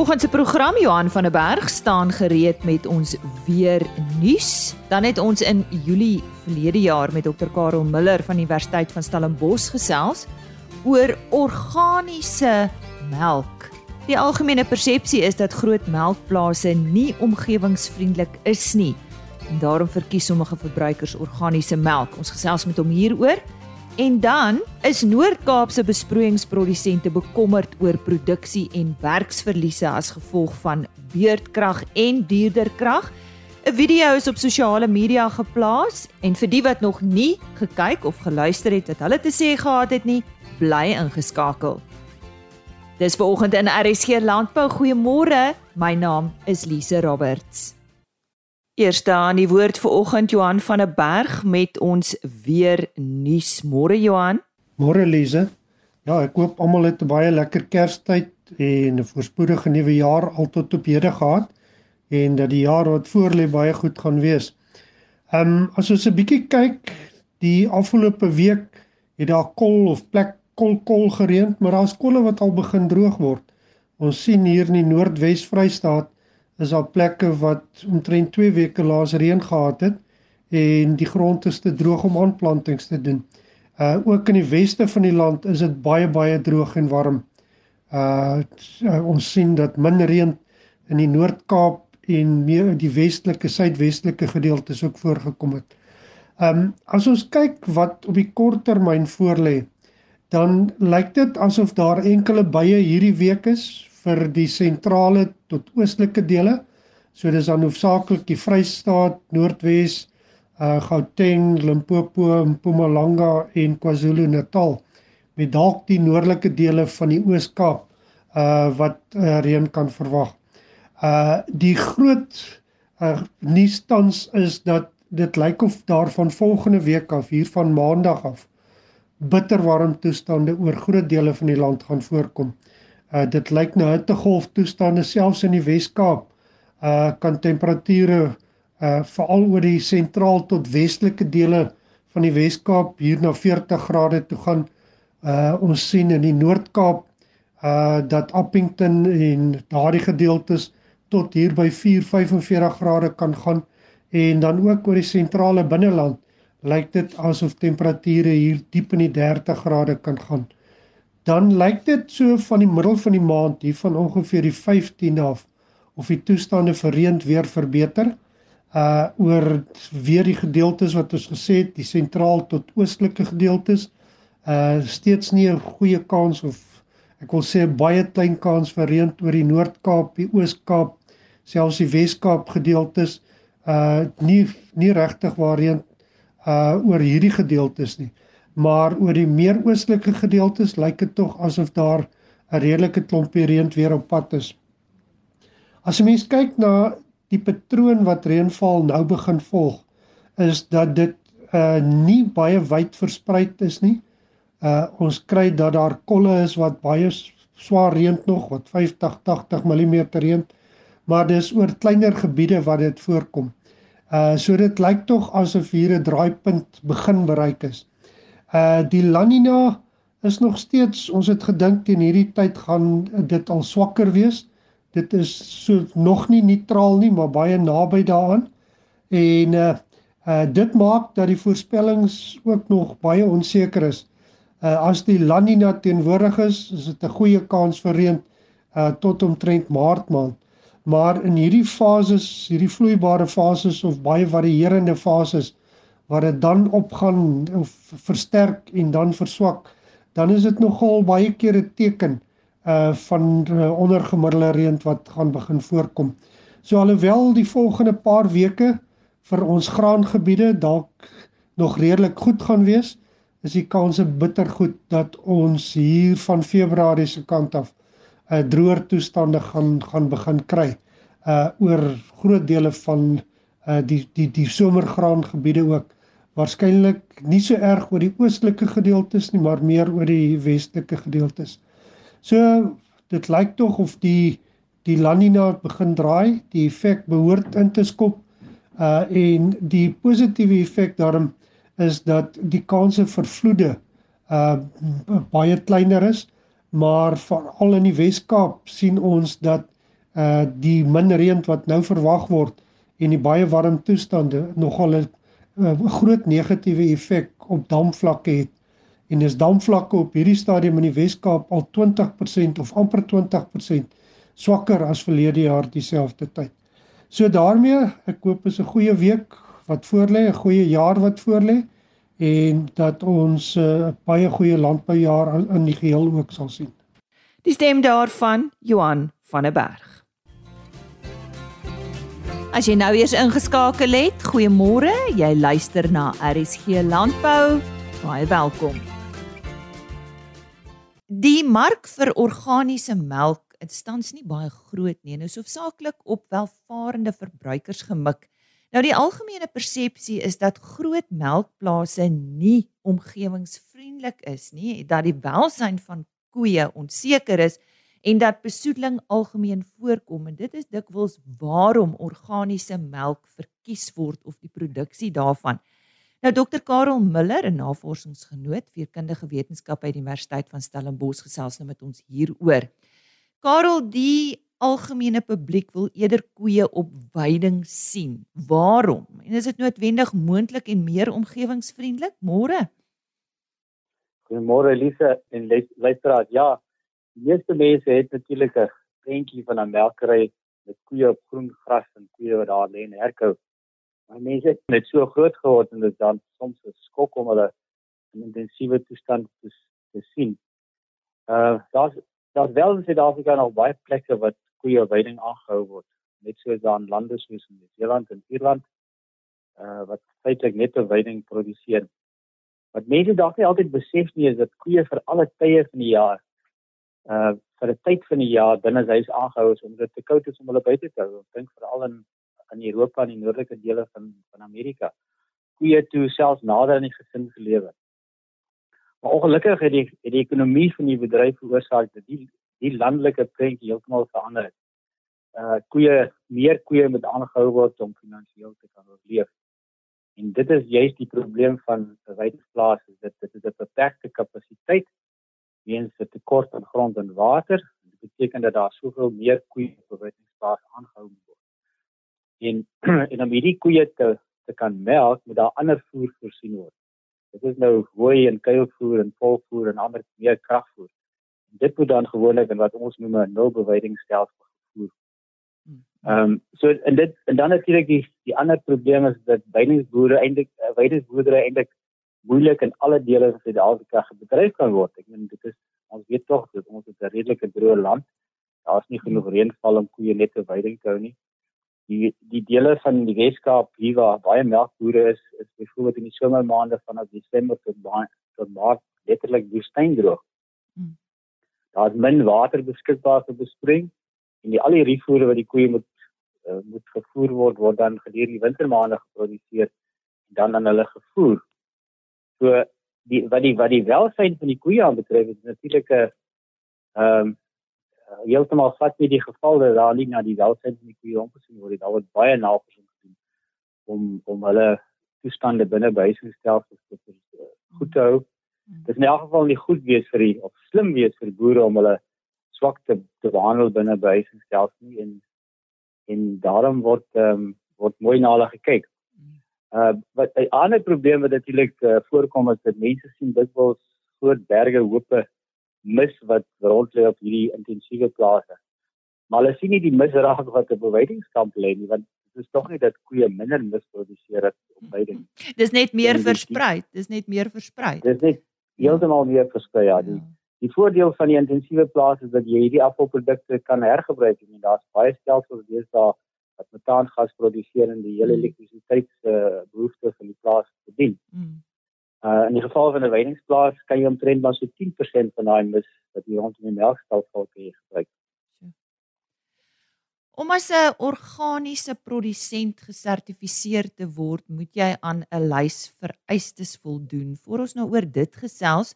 vanoggend se program Johan van der Berg staan gereed met ons weer nuus. Dan het ons in Julie verlede jaar met Dr Karel Miller van die Universiteit van Stellenbosch gesels oor organiese melk. Die algemene persepsie is dat groot melkplase nie omgewingsvriendelik is nie en daarom verkies sommige verbruikers organiese melk. Ons gesels met hom hieroor. En dan is Noord-Kaapse besproeiingsprodusente bekommerd oor produksie en werksverliese as gevolg van beurtkrag en duurder krag. 'n Video is op sosiale media geplaas en vir die wat nog nie gekyk of geluister het wat hulle te sê gehad het nie, bly ingeskakel. Dis vanoggend in RSG Landbou. Goeiemôre. My naam is Lise Roberts. Eerste aan die woord vir oggend Johan van der Berg met ons weer nuus. Môre Johan. Môre Lize. Ja, ek hoop almal het 'n baie lekker Kerstyd en 'n voorspoedige nuwe jaar altot op hede gehad en dat die jaar wat voorlê baie goed gaan wees. Ehm um, as ons 'n bietjie kyk, die afgelope week het daar kol of plek kol kol gereën, maar daar's kolle wat al begin droog word. Ons sien hier in die Noordwes Vrystaat is daar plekke wat omtrent 2 weke laas reën gehad het en die grond is te droog om aanplantings te doen. Uh ook in die weste van die land is dit baie baie droog en warm. Uh, uh ons sien dat min reën in die Noord-Kaap en meer die westelike suidwestelike gedeeltes ook voorgekom het. Um as ons kyk wat op die kort termyn voorlê, dan lyk dit asof daar enkele bye hierdie week is vir die sentrale tot oostelike dele. So dis dan hoofsaaklik die Vrystaat, Noordwes, uh Gauteng, Limpopo, Mpumalanga en KwaZulu-Natal met dalk die noordelike dele van die Oos-Kaap uh wat uh, reën kan verwag. Uh die groot uh nuus tans is dat dit lyk of daar van volgende week af hier van maandag af bitter warm toestande oor groot dele van die land gaan voorkom. Uh dit lyk nou hittegolf toestande selfs in die Wes-Kaap. Uh kan temperature uh veral oor die sentraal tot westelike dele van die Wes-Kaap hier na 40 grade toe gaan. Uh ons sien in die Noord-Kaap uh dat Appington en daardie gedeeltes tot hier by 4:45 grade kan gaan en dan ook oor die sentrale binneland lyk dit asof temperature hier diep in die 30 grade kan gaan dan lyk dit so van die middel van die maand hier van ongeveer die 15 af of die toestande verreend weer verbeter uh oor weer die gedeeltes wat ons gesê het die sentraal tot oostelike gedeeltes uh steeds nie 'n goeie kans of ek wil sê baie klein kans vir reën oor die Noord-Kaap, die Oos-Kaap, selfs die Wes-Kaap gedeeltes uh nie nie regtig waar reën uh oor hierdie gedeeltes nie maar oor die meer oostelike gedeeltes lyk dit tog asof daar 'n redelike klompie reën weer op pad is. As 'n mens kyk na die patroon wat reënval nou begin volg, is dat dit uh nie baie wyd versprei is nie. Uh ons kry dat daar kolle is wat baie swaar reën nog wat 50 80 mm reën, maar dis oor kleiner gebiede wat dit voorkom. Uh so dit lyk tog asof hier 'n draaipunt begin bereik is. Uh die La Nina is nog steeds ons het gedink teen hierdie tyd gaan dit al swakker wees. Dit is so nog nie neutraal nie, maar baie naby daaraan. En uh uh dit maak dat die voorspellings ook nog baie onseker is. Uh as die La Nina teenwoordig is, is dit 'n goeie kans vir reën uh tot omtrent Maart maand. Maar in hierdie fases, hierdie vloeibare fases of baie varierende fases, waar dit dan opgaan of versterk en dan verswak, dan is dit nogal baie keer 'n teken uh van uh, ondergemiddelde reën wat gaan begin voorkom. So alhoewel die volgende paar weke vir ons graangebiede dalk nog redelik goed gaan wees, is die kanse bitter goed dat ons hier van Februarie se kant af 'n uh, droër toestande gaan gaan begin kry uh oor groot dele van uh die die die somergraangebiede ook waarskynlik nie so erg oor die oostelike gedeeltes nie, maar meer oor die westelike gedeeltes. So dit lyk tog of die die La Nina begin draai, die effek behoort in te skop. Uh en die positiewe effek daarom is dat die kanse vir vloede uh baie kleiner is, maar veral in die Wes-Kaap sien ons dat uh die min reën wat nou verwag word en die baie warm toestande nogal 'n uh, groot negatiewe effek op damvlakke het. En as damvlakke op hierdie stadium in die Wes-Kaap al 20% of amper 20% swakker as verlede jaar dieselfde tyd. So daarmee, ek koop is 'n goeie week wat voorlê, 'n goeie jaar wat voorlê en dat ons 'n uh, baie goeie landboujaar in die geheel ook sal sien. Die stem daarvan Johan van der Berg. As jy nou eers ingeskakel het, goeiemôre. Jy luister na RSG Landbou. Baie welkom. Die mark vir organiese melk, dit staan nie baie groot nie. Dit is hoofsaaklik op welvarende verbruikers gemik. Nou die algemene persepsie is dat groot melkplase nie omgewingsvriendelik is nie, dat die welsyn van koeie onseker is en dat besoedeling algemeen voorkom en dit is dikwels waarom organiese melk verkies word of die produksie daarvan. Nou Dr Karel Miller, 'n navorsingsgenoot vir kundige wetenskap by die Universiteit van Stellenbosch gesels nou met ons hieroor. Karel, die algemene publiek wil eerder koeie op weiding sien. Waarom? En is dit noodwendig moontlik en meer omgewingsvriendelik? Môre. Goeiemôre Elise en luisteraars. Ja, meeste mense het natuurlik 'n prentjie van 'n melkery met koeie op groen gras en koeie wat daar lê en herkou. Maar mense het net so groot geword en dit dan soms 'n skok om hulle in intensiewe toestand te, te sien. Uh daar's daar's wel in Suid-Afrika nog baie plekke wat koeie weiding aangehou word, net soos daar in lande soos in Nieu-Seeland en Ierland uh wat feitelik net 'n weiding produseer. Wat mense dalk nie altyd besef nie is dat koeie vir alle tye van die jaar uh vir 'n tyd van die jaar binne huis aangehou is om dit te koud is om hulle buite te hou. Ek dink veral in in Europa en die noordelike dele van van Amerika. Koeie toe selfs nader aan die gesin gelewe. Maar ongelukkig het die het die ekonomie van die bedryf veroorsaak dat die die landelike prentjie heeltemal verander het. Uh koeie meer koeie moet aangehou word om finansiëel te kan oorleef. En dit is juist die probleem van verwydingsplaas is dit dit is 'n beperkte kapasiteit weens 'n tekort aan grond en water. Dit beteken dat daar soveel meer koeie op verwydingsplaas aangehou word. En en om hierdie koeie te te kan melk, moet daar ander voer voorsien word. Dit is nou hooi en kuilvoer en volvoer en ander meer kragvoer. Dit moet dan gewoonlik in wat ons noem 'n nulbewydingstelsel gevoer. Ehm um, so en dit en dan natuurlik die die ander probleem is dat weidingsboere eintlik uh, weidingsboerdery eintlik moeilik in alle dele van Suid-Afrika gebedryf kan word. Ek meen dit is ons weet tog dat ons 'n redelike droë land. Daar's nie genoeg reënval om koeie net te veiding te hou nie. Die die dele van die Weskaap hier waar baie melkbore is, is byvoorbeeld in die somermaande vanaf Desember tot tot Maart letterlik woestyndroog. Hmm. Daar's min water beskikbaar vir besproeiing en die al die rifoere wat die koeie moet uh, moet gevoer word word dan gedurende die wintermaande geproduseer en dan aan hulle gevoer. So die wat die wat die welsyn van die koeie aanbetref is natuurlik 'n ehm um, heeltemal vat nie die geval dat daar nie na die welsyn van die koeie omgesien word. Daar word baie navorsing gedoen om om hulle toestande binne behuisingsstelsels te uh, goed te hou. Dit is in elk geval nie goed wees vir die of slim wees vir boere om hulle swak te, te behandel binne behuisingsstelsels nie en en daarom word ehm um, word mooi na hulle gekyk. Uh wat 'n ander probleem wat natuurlik uh, voorkom is dat mense sien dikwels groot berge hoope mis wat rond lê op hierdie intensiewe plase. Maar hulle sien nie die mis raak wat op bewydingkamp lê nie want dit is tog nie dat koeie minder mis produseer het op veiding. Dis net meer versprei, dis net meer versprei. Dis net heeltemal meer versprei ja. Die, ja. die voordeel van die intensiewe plase is dat jy hierdie afvalprodukte kan hergebruik en daar's baie stelsels deesdae wat metaangas produseer en die hele mm. elektrisiteitsbehoeftes uh, van die plaas bedien. Mm. Uh in die geval van 'n weidingsplaas kan jy omtrent maar so 10% van daai mis wat jy rondom die melkstal sal kry gebruik. Om as 'n organiese produsent gesertifiseer te word, moet jy aan 'n lys vereistes voldoen. Voor ons nou oor dit gesels,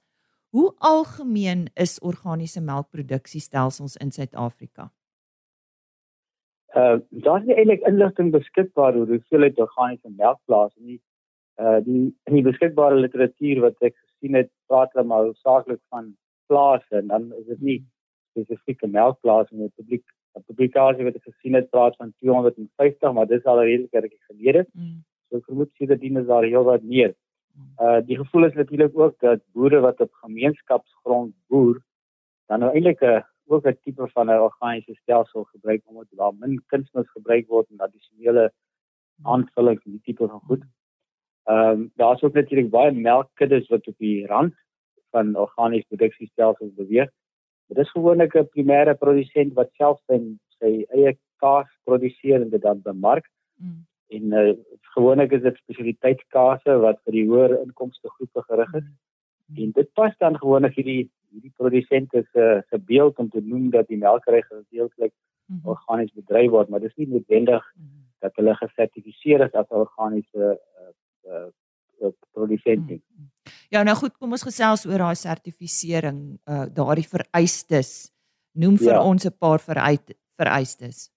hoe algemeen is organiese melkproduksiestelsels in Suid-Afrika? Uh daar is eintlik inligting beskikbaar oor hoeveel uit organiese melkplase nie. Uh die in die beskikbare literatuur wat ek gesien het, praat hulle maar saaklik van plase en dan is dit nie spesifieke melkplase in die publiek 'n publikasie wat ek gesien het praat van 250, maar dis al redelik reg gelede. Mm. So ek vermoed sê dat dit is daar heelwat meer. Uh die gevoel is natuurlik ook dat boere wat op gemeenskapsgrond boer dan nou eintlik 'n ook 'n tipe van 'n organiese stelsel gebruik omdat daar min kunsmis gebruik word en addisionele aanvullings en die tipe van goed. Ehm um, daar's ook natuurlik baie melkkuddes wat op die rand van organiese produksiestelsels beweeg. Dit is gewoonlik 'n primêre produsent wat self sy sy eie kaas produseer en dit dan bemark. Mm. En uh, gewoonlik is dit spesialiteitskaase wat vir die hoër inkomste groepe gerig is. Mm. En dit pas dan gewoonlik hierdie hierdie produsente se se beeld om te noem dat die melkery gedeeltelik mm -hmm. organies bedryf word, maar dis nie noodwendig mm -hmm. dat hulle gesertifiseer is as organiese uh, uh, uh, produsent nie. Mm -hmm. Ja, nou goed, kom ons gesels oor daai sertifisering, uh, daardie vereistes. Noem vir ja. ons 'n paar vereistes. vereistes.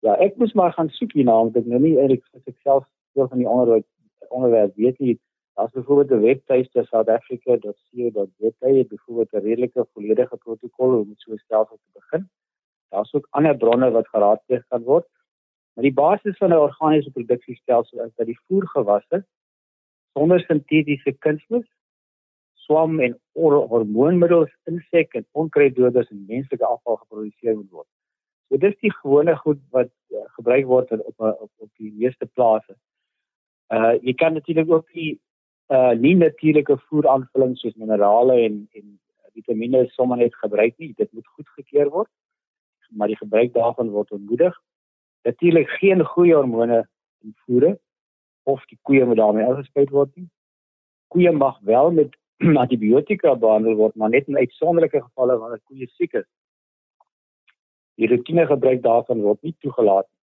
Ja, ek moes maar gaan soek hierna want ek nou nie eintlik vir myself veel van die onderwerp onderwerp weet nie. Daar's byvoorbeeld 'n webtuiste southafrica.co.za het byvoorbeeld 'n redelike volledige protokol om so 'n stelsel te begin. Daar's ook ander bronne wat geraadpleeg kan word. Maar die basis van 'n organiese produksiestelsel is dat die voergewasse sonder sintetiese kunsmis, swam en hormoonmiddels, insek en onkruiddoders en menslike afval geproduseer word. So dis die gewone goed wat uh, gebruik word op op op die meeste plase. Uh jy kan natuurlik ook die uh nie natuurlike voeraanvullings soos minerale en en vitamiene sommer net gebruik nie. Dit moet goedgekeur word. Maar die gebruik daarvan word ontmoedig. Natuurlik geen goeie hormone in voere of die koeie moet daarmee uitgespuit word nie. Koeie mag wel met antibiotika behandel word, maar net in uitsonderlike gevalle wanneer koeie siek is. Die rutine gebruik daarvan word nie toegelaat nie.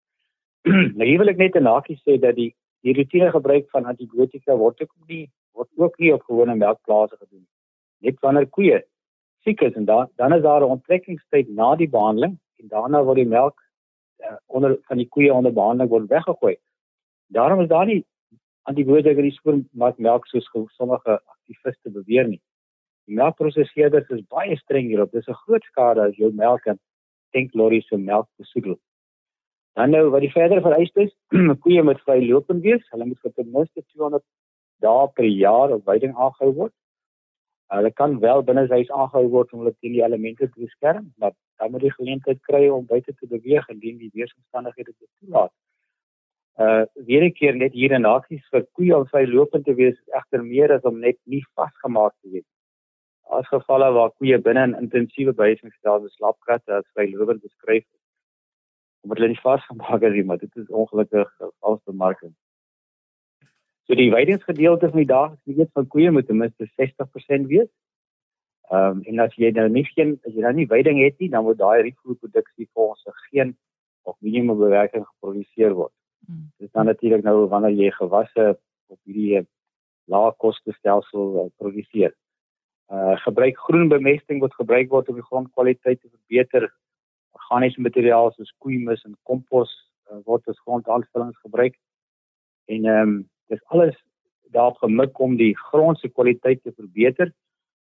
nou hier wil ek net 'n hakie sê dat die die rutine gebruik van antibiotika word ook nie word ook nie op gewone melkplase gedoen nie. Net wanneer koeie siek is en dan dan is daar 'n onttrekkingstyd na die behandeling en daarna word die melk uh, onder van die koeie onder behandeling word weggegooi. Daarom is daar nie antibiotika in die supermark melk soos sommige aktiviste beweer nie. Die melkprosesseerders is baie streng hierop. Dis 'n groot skade as jou melk en tanklorries se melk besoedel. Dan nou wat die verdere vereistes, koeie moet vrylopend wees. Hulle moet vir ten minste 200 dae per jaar op veiding aangehou word. Hulle kan wel binne huis aangehou word om hulle teen die elemente te beskerm, maar dan moet die geleentheid kry om buite te beweeg indien die weeromstandighede dit toelaat. Uh weer 'n keer net hier in nasies vir koeie om vrylopend te wees is egter meer as om net nie vasgemaak te wees. As gevalle waar koeie binne 'n intensiewe behuisingsstelsel slaapkratte as vrylopend beskryf is, omdat hulle nie vasgemaak is nie, maar dit is ongelukkig vals bemarking. So die weidingsgedeelte van die dag is weet van koeie moet ten minste 60% wees. Ehm um, en as jy nou nie geen as jy nou nie weiding het nie, dan word daai rietvoerproduksie volgens geen of minimum bewerking geproduseer word. Hmm. Dit is dan natuurlik nou wanneer jy gewasse op hierdie lae koste stelsel uh, produseer. Uh gebruik groen bemesting wat gebruik word om die grondkwaliteit te verbeter. Organiese materiaal soos koeimis en kompos uh, word as grondaanvullings gebruik. En ehm um, dis alles daarop gemik om die grond se kwaliteit te verbeter.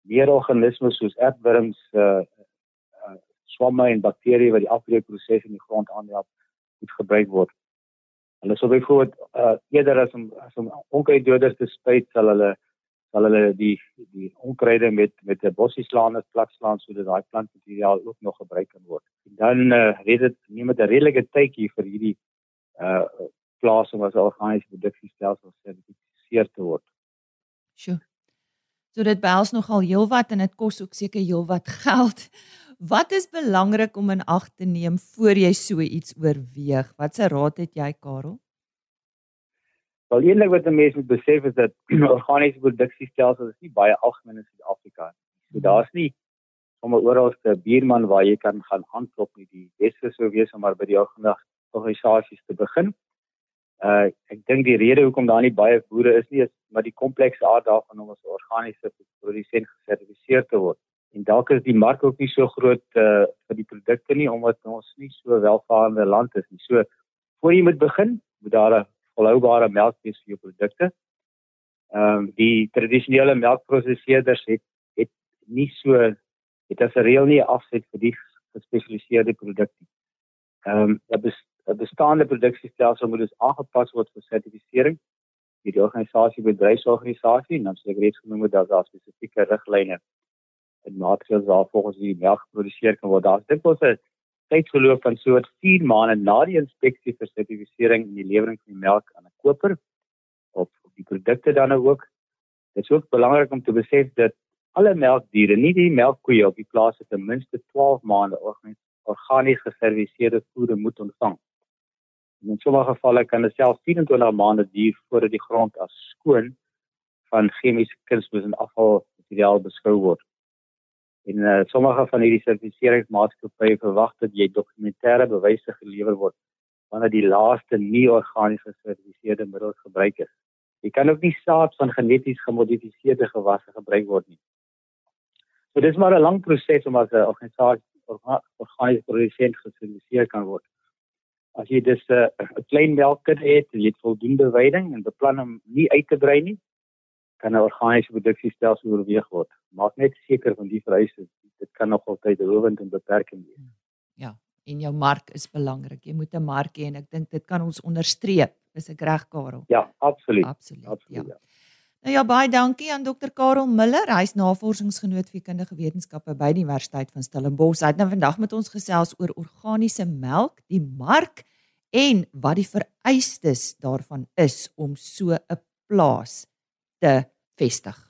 Meer organismes soos aardwurms, uh, uh swamme en bakterieë wat die afbreekproses in die grond aanhelp, moet gebruik word. Hulle sou byvoorbeeld uh eerder as om as om onkruiddoders te spuit, sal hulle sal hulle die die onkruide met met 'n bossie slaan as plat slaan sodat daai plantmateriaal ook nog gebruik kan word. En dan uh weet dit neem dit 'n redelike tydjie vir hierdie uh plaas om as 'n organiese produksiestelsel gesertifiseer te word. Sjoe. So dit behels nogal heelwat en dit kos ook seker heelwat geld. Wat is belangrik om in ag te neem voor jy so iets oorweeg? Watse raad het jy, Karel? Wel, eintlik wat mense moet besef is dat organiese produksiestelsels is nie baie algemeen in Suid-Afrika nie. So daar's nie sommer oral 'n buurman waar jy kan gaan aanklop nie. Die beste sou wees om maar by die organisasies te begin Uh ek dink die rede hoekom daar nie baie boere is nie is maar die komplekse aard daarvan om as organiese produsent gesertifiseer te word. En dalk is die mark ook nie so groot uh vir die produkte nie omdat ons nie so welvarende land is nie. So voor jy moet begin, moet daar 'n volhoubare melk wees vir jou produkte. Ehm um, die tradisionele melkprosesseerders het het nie so het as 'n reël nie afset vir die gespesialiseerde produkte. Ehm um, 'n bestaande produksiestelsel moet dus aangepas word vir sertifisering deur die organisasie bedryfsorganisasie en dan sê ek reeds genoem het dat daar spesifieke riglyne en maatreëls daar volgens die melk geproduseer kan word. Daar's dit was 'n tydsverloop van so 4 maande na die inspeksie vir sertifisering en die lewering van die melk aan 'n koper of die produkte dan ook. Dit is ook belangrik om te besef dat alle melkdiere, nie die melkkoeie op die plaas het ten minste 12 maande organies geserviseerde voer moet ontvang. In sommige gevalle kan dit selfs 24 maande duur voordat die grond as skoon van chemiese kunsmis en afvalmateriaal beskou word. En uh, sommige van hierdie sertifiseringsmaatskappye verwag dat jy dokumentêre bewyse gelewer word wanneer die laaste nie organies gesertifiseerde middels gebruik is. Jy kan ook nie saad van geneties gemodifiseerde gewasse gebruik word nie. So dis maar 'n lang proses om as 'n organisasie organiese produsent gesertifiseer kan word as jy dis 'n uh, klein melkkudde het, jy het voldoende veiding en beplan om nie uit te brei nie, kan 'n organiese produksiestelsel oorweeg word. Maak net seker van die vereistes. Dit kan nog altyd rowend en beperkend wees. Ja, en jou mark is belangrik. Jy moet 'n mark hê en ek dink dit kan ons onderstreep. Is ek reg, Karel? Ja, absoluut. Absoluut. absoluut ja. ja. Nou ja, baie dankie aan Dr. Karel Miller. Hy's navorsingsgenoot vir kundige wetenskappe by die Universiteit van Stellenbosch. Hy het nou vandag met ons gesels oor organiese melk, die mark en wat die vereistes daarvan is om so 'n plaas te vestig.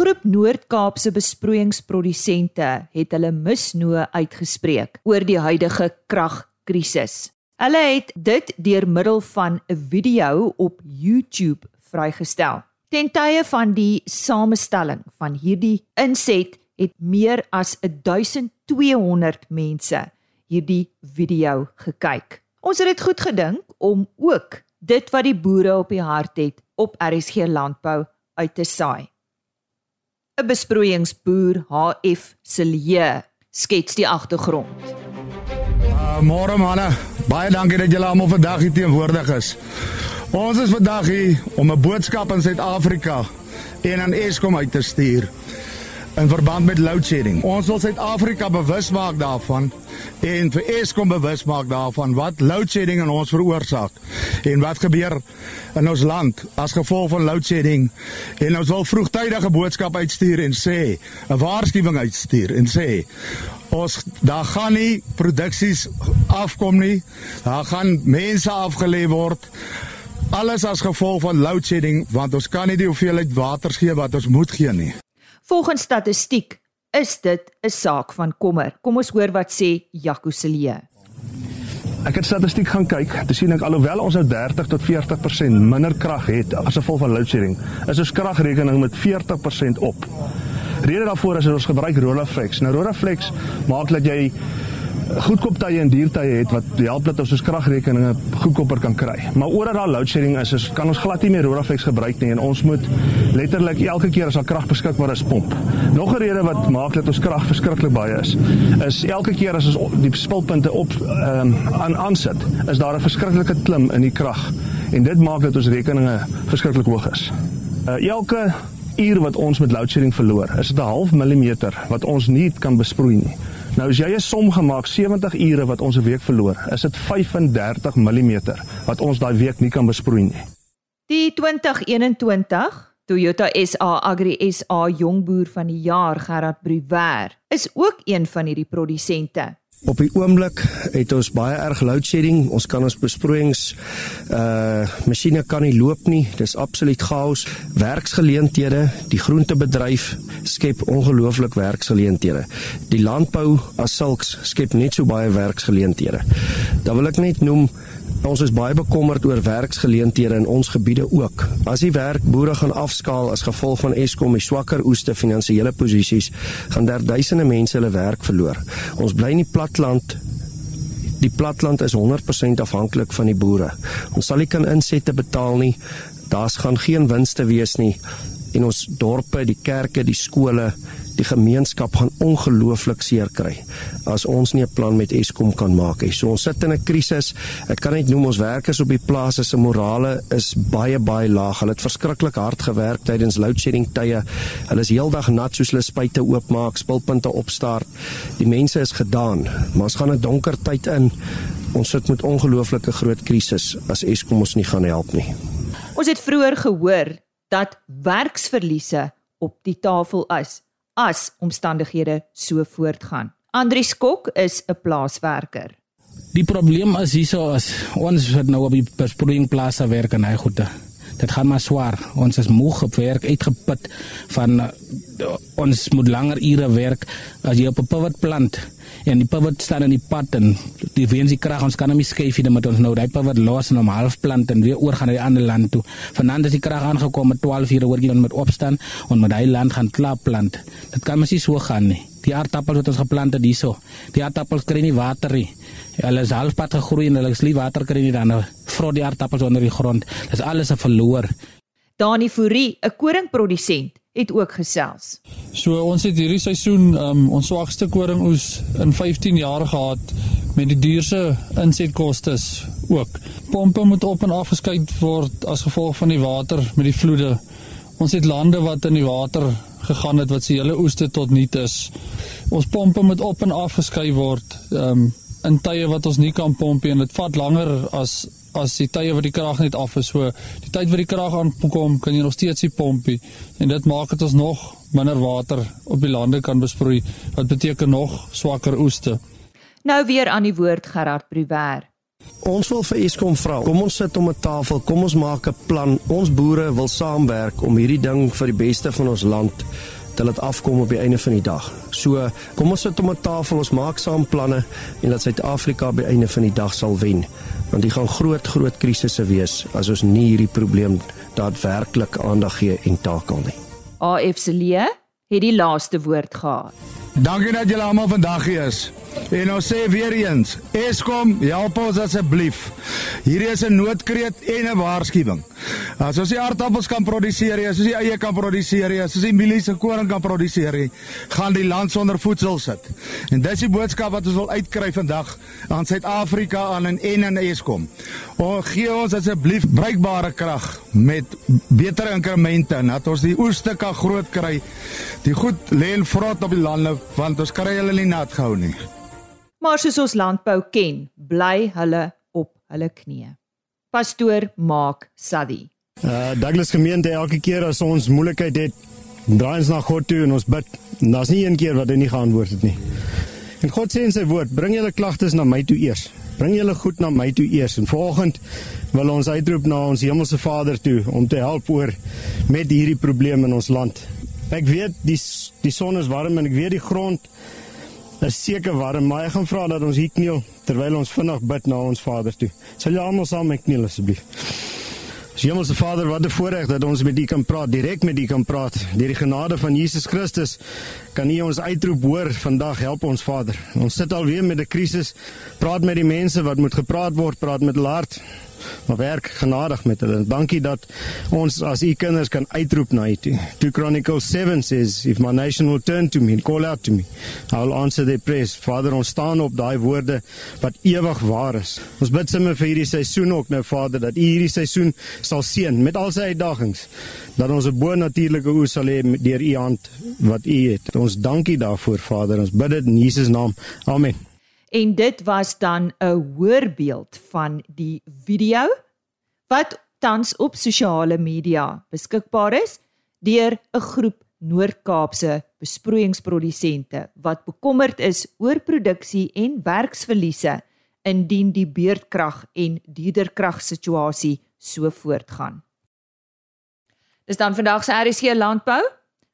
Groep Noord-Kaapse besproeiingsprodusente het hulle misnoë uitgespreek oor die huidige kragkrisis. Hulle het dit deur middel van 'n video op YouTube vrygestel. Ten tye van die samestelling van hierdie inset het meer as 1200 mense hierdie video gekyk. Ons het dit goed gedink om ook dit wat die boere op die hart het op RSG landbou uit te saai. 'n besproeiingsboer HF Silje skets die agtergrond. Uh, Môre manne, baie dankie dat julle almal vandag hier teenwoordig is. Ons is vandag hier om 'n boodskap aan Suid-Afrika en aan Eskom uit te stuur in verband met load shedding. Ons wil Suid-Afrika bewus maak daarvan en vir Eskom bewus maak daarvan wat load shedding in ons veroorsaak en wat gebeur in ons land as gevolg van load shedding. En ons wil vroegtydige boodskap uitstuur en sê 'n waarskuwing uitstuur en sê ons daar gaan nie produksies afkom nie. Daar gaan mense afgelê word. Alles as gevolg van load shedding want ons kan nie die hoeveelheid water gee wat ons moet gee nie. Volgens statistiek is dit 'n saak van kommer. Kom ons hoor wat sê Jaco Celie. Ek het statistiek gaan kyk. Dit sien ek alhoewel ons nou 30 tot 40% minder krag het as gevolg van load shedding, is ons kragrekening met 40% op. Rede daarvoor is dat ons gebruik Rolaflex. Nou Rolaflex maak dat jy goedkoop tye en duur tye het wat help dat ons ons kragrekeninge goedkoper kan kry. Maar omdat daar load shedding is, is kan ons glad nie meer Rodaflex gebruik nie en ons moet letterlik elke keer as daar krag beskikbaar is pomp. Nog 'n rede wat maak dat ons krag verskriklik baie is, is elke keer as ons die spulpunte op ehm um, aan aansit, is daar 'n verskriklike klim in die krag en dit maak dat ons rekeninge verskriklik hoog is. Uh, elke uur wat ons met load shedding verloor, is dit 'n half millimeter wat ons nie kan besproei nie. Nou as jy 'n som gemaak 70 ure wat ons 'n week verloor, is dit 35 mm wat ons daai week nie kan besproei nie. Die 2021 Toyota SA Agri SA Jongboer van die jaar Gerard Bruwer is ook een van hierdie produsente. Op die oomblik het ons baie erg load shedding. Ons kan ons besproeiings uh masjiene kan nie loop nie. Dis absoluut chaos. Werksgeleenthede, die groentebedryf skep ongelooflik werksgeleenthede. Die landbou as sulks skep net so baie werksgeleenthede. Dan wil ek net noem Ons is baie bekommerd oor werksgeleenthede in ons gebiede ook. As die werkboere gaan afskaal as gevolg van Eskom se swakker oeste finansiële posisies, gaan daar duisende mense hulle werk verloor. Ons bly in die platland. Die platland is 100% afhanklik van die boere. Ons sal nie kan insette betaal nie. Daar's gaan geen winste wees nie. En ons dorpe, die kerke, die skole, die gemeenskap gaan ongelooflik seer kry as ons nie 'n plan met Eskom kan maak nie. So ons sit in 'n krisis. Ek kan net noem ons werkers op die plase se morale is baie baie laag. Hulle het verskriklik hard gewerk tydens load shedding tye. Hulle is heeldag nat soos hulle spuite oopmaak, spulpunte opstart. Die mense is gedaan, maar ons gaan 'n donker tyd in. Ons sit met ongelooflike groot krisis as Eskom ons nie gaan help nie. Ons het vroeër gehoor dat werksverliese op die tafel is as omstandighede so voortgaan. Andri Skok is 'n plaaswerker. Die probleem is hierso as ons wat nou op die besproeiingplase werk en hy goede. Dit gaan maar swaar. Ons is moeg op werk uitgeput van uh, ons moet langer ure werk as jy op 'n pivot plant en die pivot staan in die pad en die weens die krag ons kan hom nie skuif nie met ons nou daai pivot los en hom half plant en weer oor gaan na die ander land toe. Vanaand is die krag aangekom met 12 ure oor gaan met opstaan en met daai land gaan klaar plant. Dit kan mos nie so gaan nie. Die aardappels wat ons geplant het hierso. Die aardappels kry nie water nie. Hulle is halfpad gegroei en hulle slie water kry nie dan vrot die aardappels onder die grond. Dis alles 'n verloor. Dani Fourie, 'n koringprodusent, het ook gesels. So ons het hierdie seisoen um, ons swakste koringoes in 15 jaar gehad met die duurste insetkoste ook. Pompe moet op en af geskei word as gevolg van die water met die vloede. Ons het lande wat in die water gegaan het wat se hele oeste tot nut is. Ons pompe moet op en af geskei word um, in tye wat ons nie kan pomp nie en dit vat langer as as die tye wat die krag net af is. So die tyd wat die krag aankom, kan jy nog steeds nie pomp nie en dit maak dit ons nog minder water op die lande kan besproei. Wat beteken nog swakker oeste. Nou weer aan die woord Gerard Briwer. Ons wil vir Eskom vra, kom ons sit om 'n tafel, kom ons maak 'n plan. Ons boere wil saamwerk om hierdie ding vir die beste van ons land te laat afkom op die einde van die dag. So, kom ons sit om 'n tafel, ons maak saam planne en laat Suid-Afrika die einde van die dag sal wen. Want dit gaan groot groot krisisse wees as ons nie hierdie probleem daadwerklik aandag gee en takel nie. AF se Lee het die laaste woord gehad. Dankie dat julle almal vandag hier is. En ons sê weer eens, Eskom, help ons asseblief. Hierdie is 'n noodkreet en 'n waarskuwing. As ons die aardappels kan produseer, as ons die eie kan produseer, as ons die mielies en koring kan produseer, gaan die land sonder voedsel sit. En dis die boodskap wat ons wil uitkry vandag aan Suid-Afrika aan en en aan Eskom. O, gee ons asseblief bruikbare krag met beter inkremente dat ons die oeste kan groot kry. Die goed lê en vrot op die lande want ons kry hulle nie nat gehou nie. Maar soos ons landbou ken, bly hulle op hulle knieë. Pastoor Maak Sadie. Uh Douglas gemeente elke keer as ons moeilikheid het, draai ons na God toe en ons bid. En daar's nie een keer wat hy nie geantwoord het nie. En God sê in sy woord, bring julle klagtes na my toe eers. Bring julle goed na my toe eers. En vanoggend wil ons uitroep na ons hemelse Vader toe om te help oor met hierdie probleem in ons land. Ek weet die die son is warm en ek weet die grond is seker warm, maar ek gaan vra dat ons hier kniel terwyl ons vinnig bid na ons Vader toe. Sal julle almal saam met kniel asseblief? Hemelse Vader, wat 'n voorreg dat ons met U kan praat, direk met U kan praat. Deur die genade van Jesus Christus kan U ons uitroep hoor vandag. Help ons Vader. Ons sit alweer met 'n krisis. Praat met die mense wat moet gepraat word, praat met hulle hart maar werk genadig met hulle. Dankie dat ons as u kinders kan uitroep na u toe. 2 Chronicles 7 says if my nation will turn to me and call out to me, I will answer their prayers. Vader, ons staan op daai woorde wat ewig waar is. Ons bid sommer vir hierdie seisoen ook nou Vader dat u hierdie seisoen sal seën met al sy uitdagings. Dat ons 'n bo-natuurlike oes sal hê deur u hand wat u het. Ons dankie daarvoor Vader. Ons bid dit in Jesus naam. Amen. En dit was dan 'n hoorbeeld van die video wat tans op sosiale media beskikbaar is deur 'n groep Noord-Kaapse besproeiingsprodusente wat bekommerd is oor produksie en werksverliese indien die beurtkrag en diederkrag situasie so voortgaan. Dis dan vandag se RSG landbou.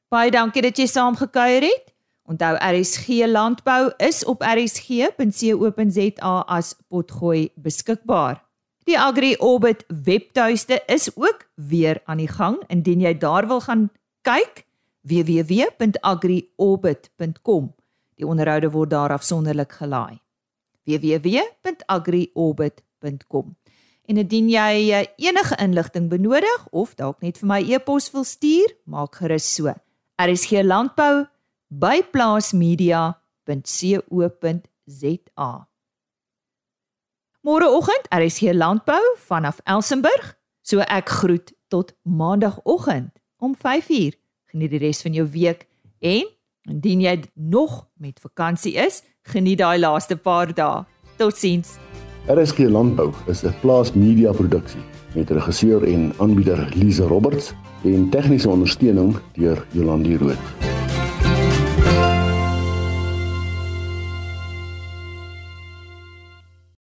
Baie dankie dat jy saamgekuier het. Onthou RSG landbou is op rsg.co.za as potgooi beskikbaar. Die Agri Orbit webtuiste is ook weer aan die gang indien jy daar wil gaan kyk www.agriorbit.com. Die onderhoude word daar afsonderlik gelaai. www.agriorbit.com. En indien jy eh, enige inligting benodig of dalk net vir my e-pos wil stuur, maak gerus so. RSG landbou by plaasmedia.co.za. Môreoggend RSG Landbou vanaf Elsenburg, so ek groet tot maandagooggend om 5uur. Geniet die res van jou week en indien jy nog met vakansie is, geniet daai laaste paar dae. Totsiens. RSG Landbou is 'n plaas media produksie met regisseur en aanbieder Lize Roberts en tegniese ondersteuning deur Jolandi Rooi.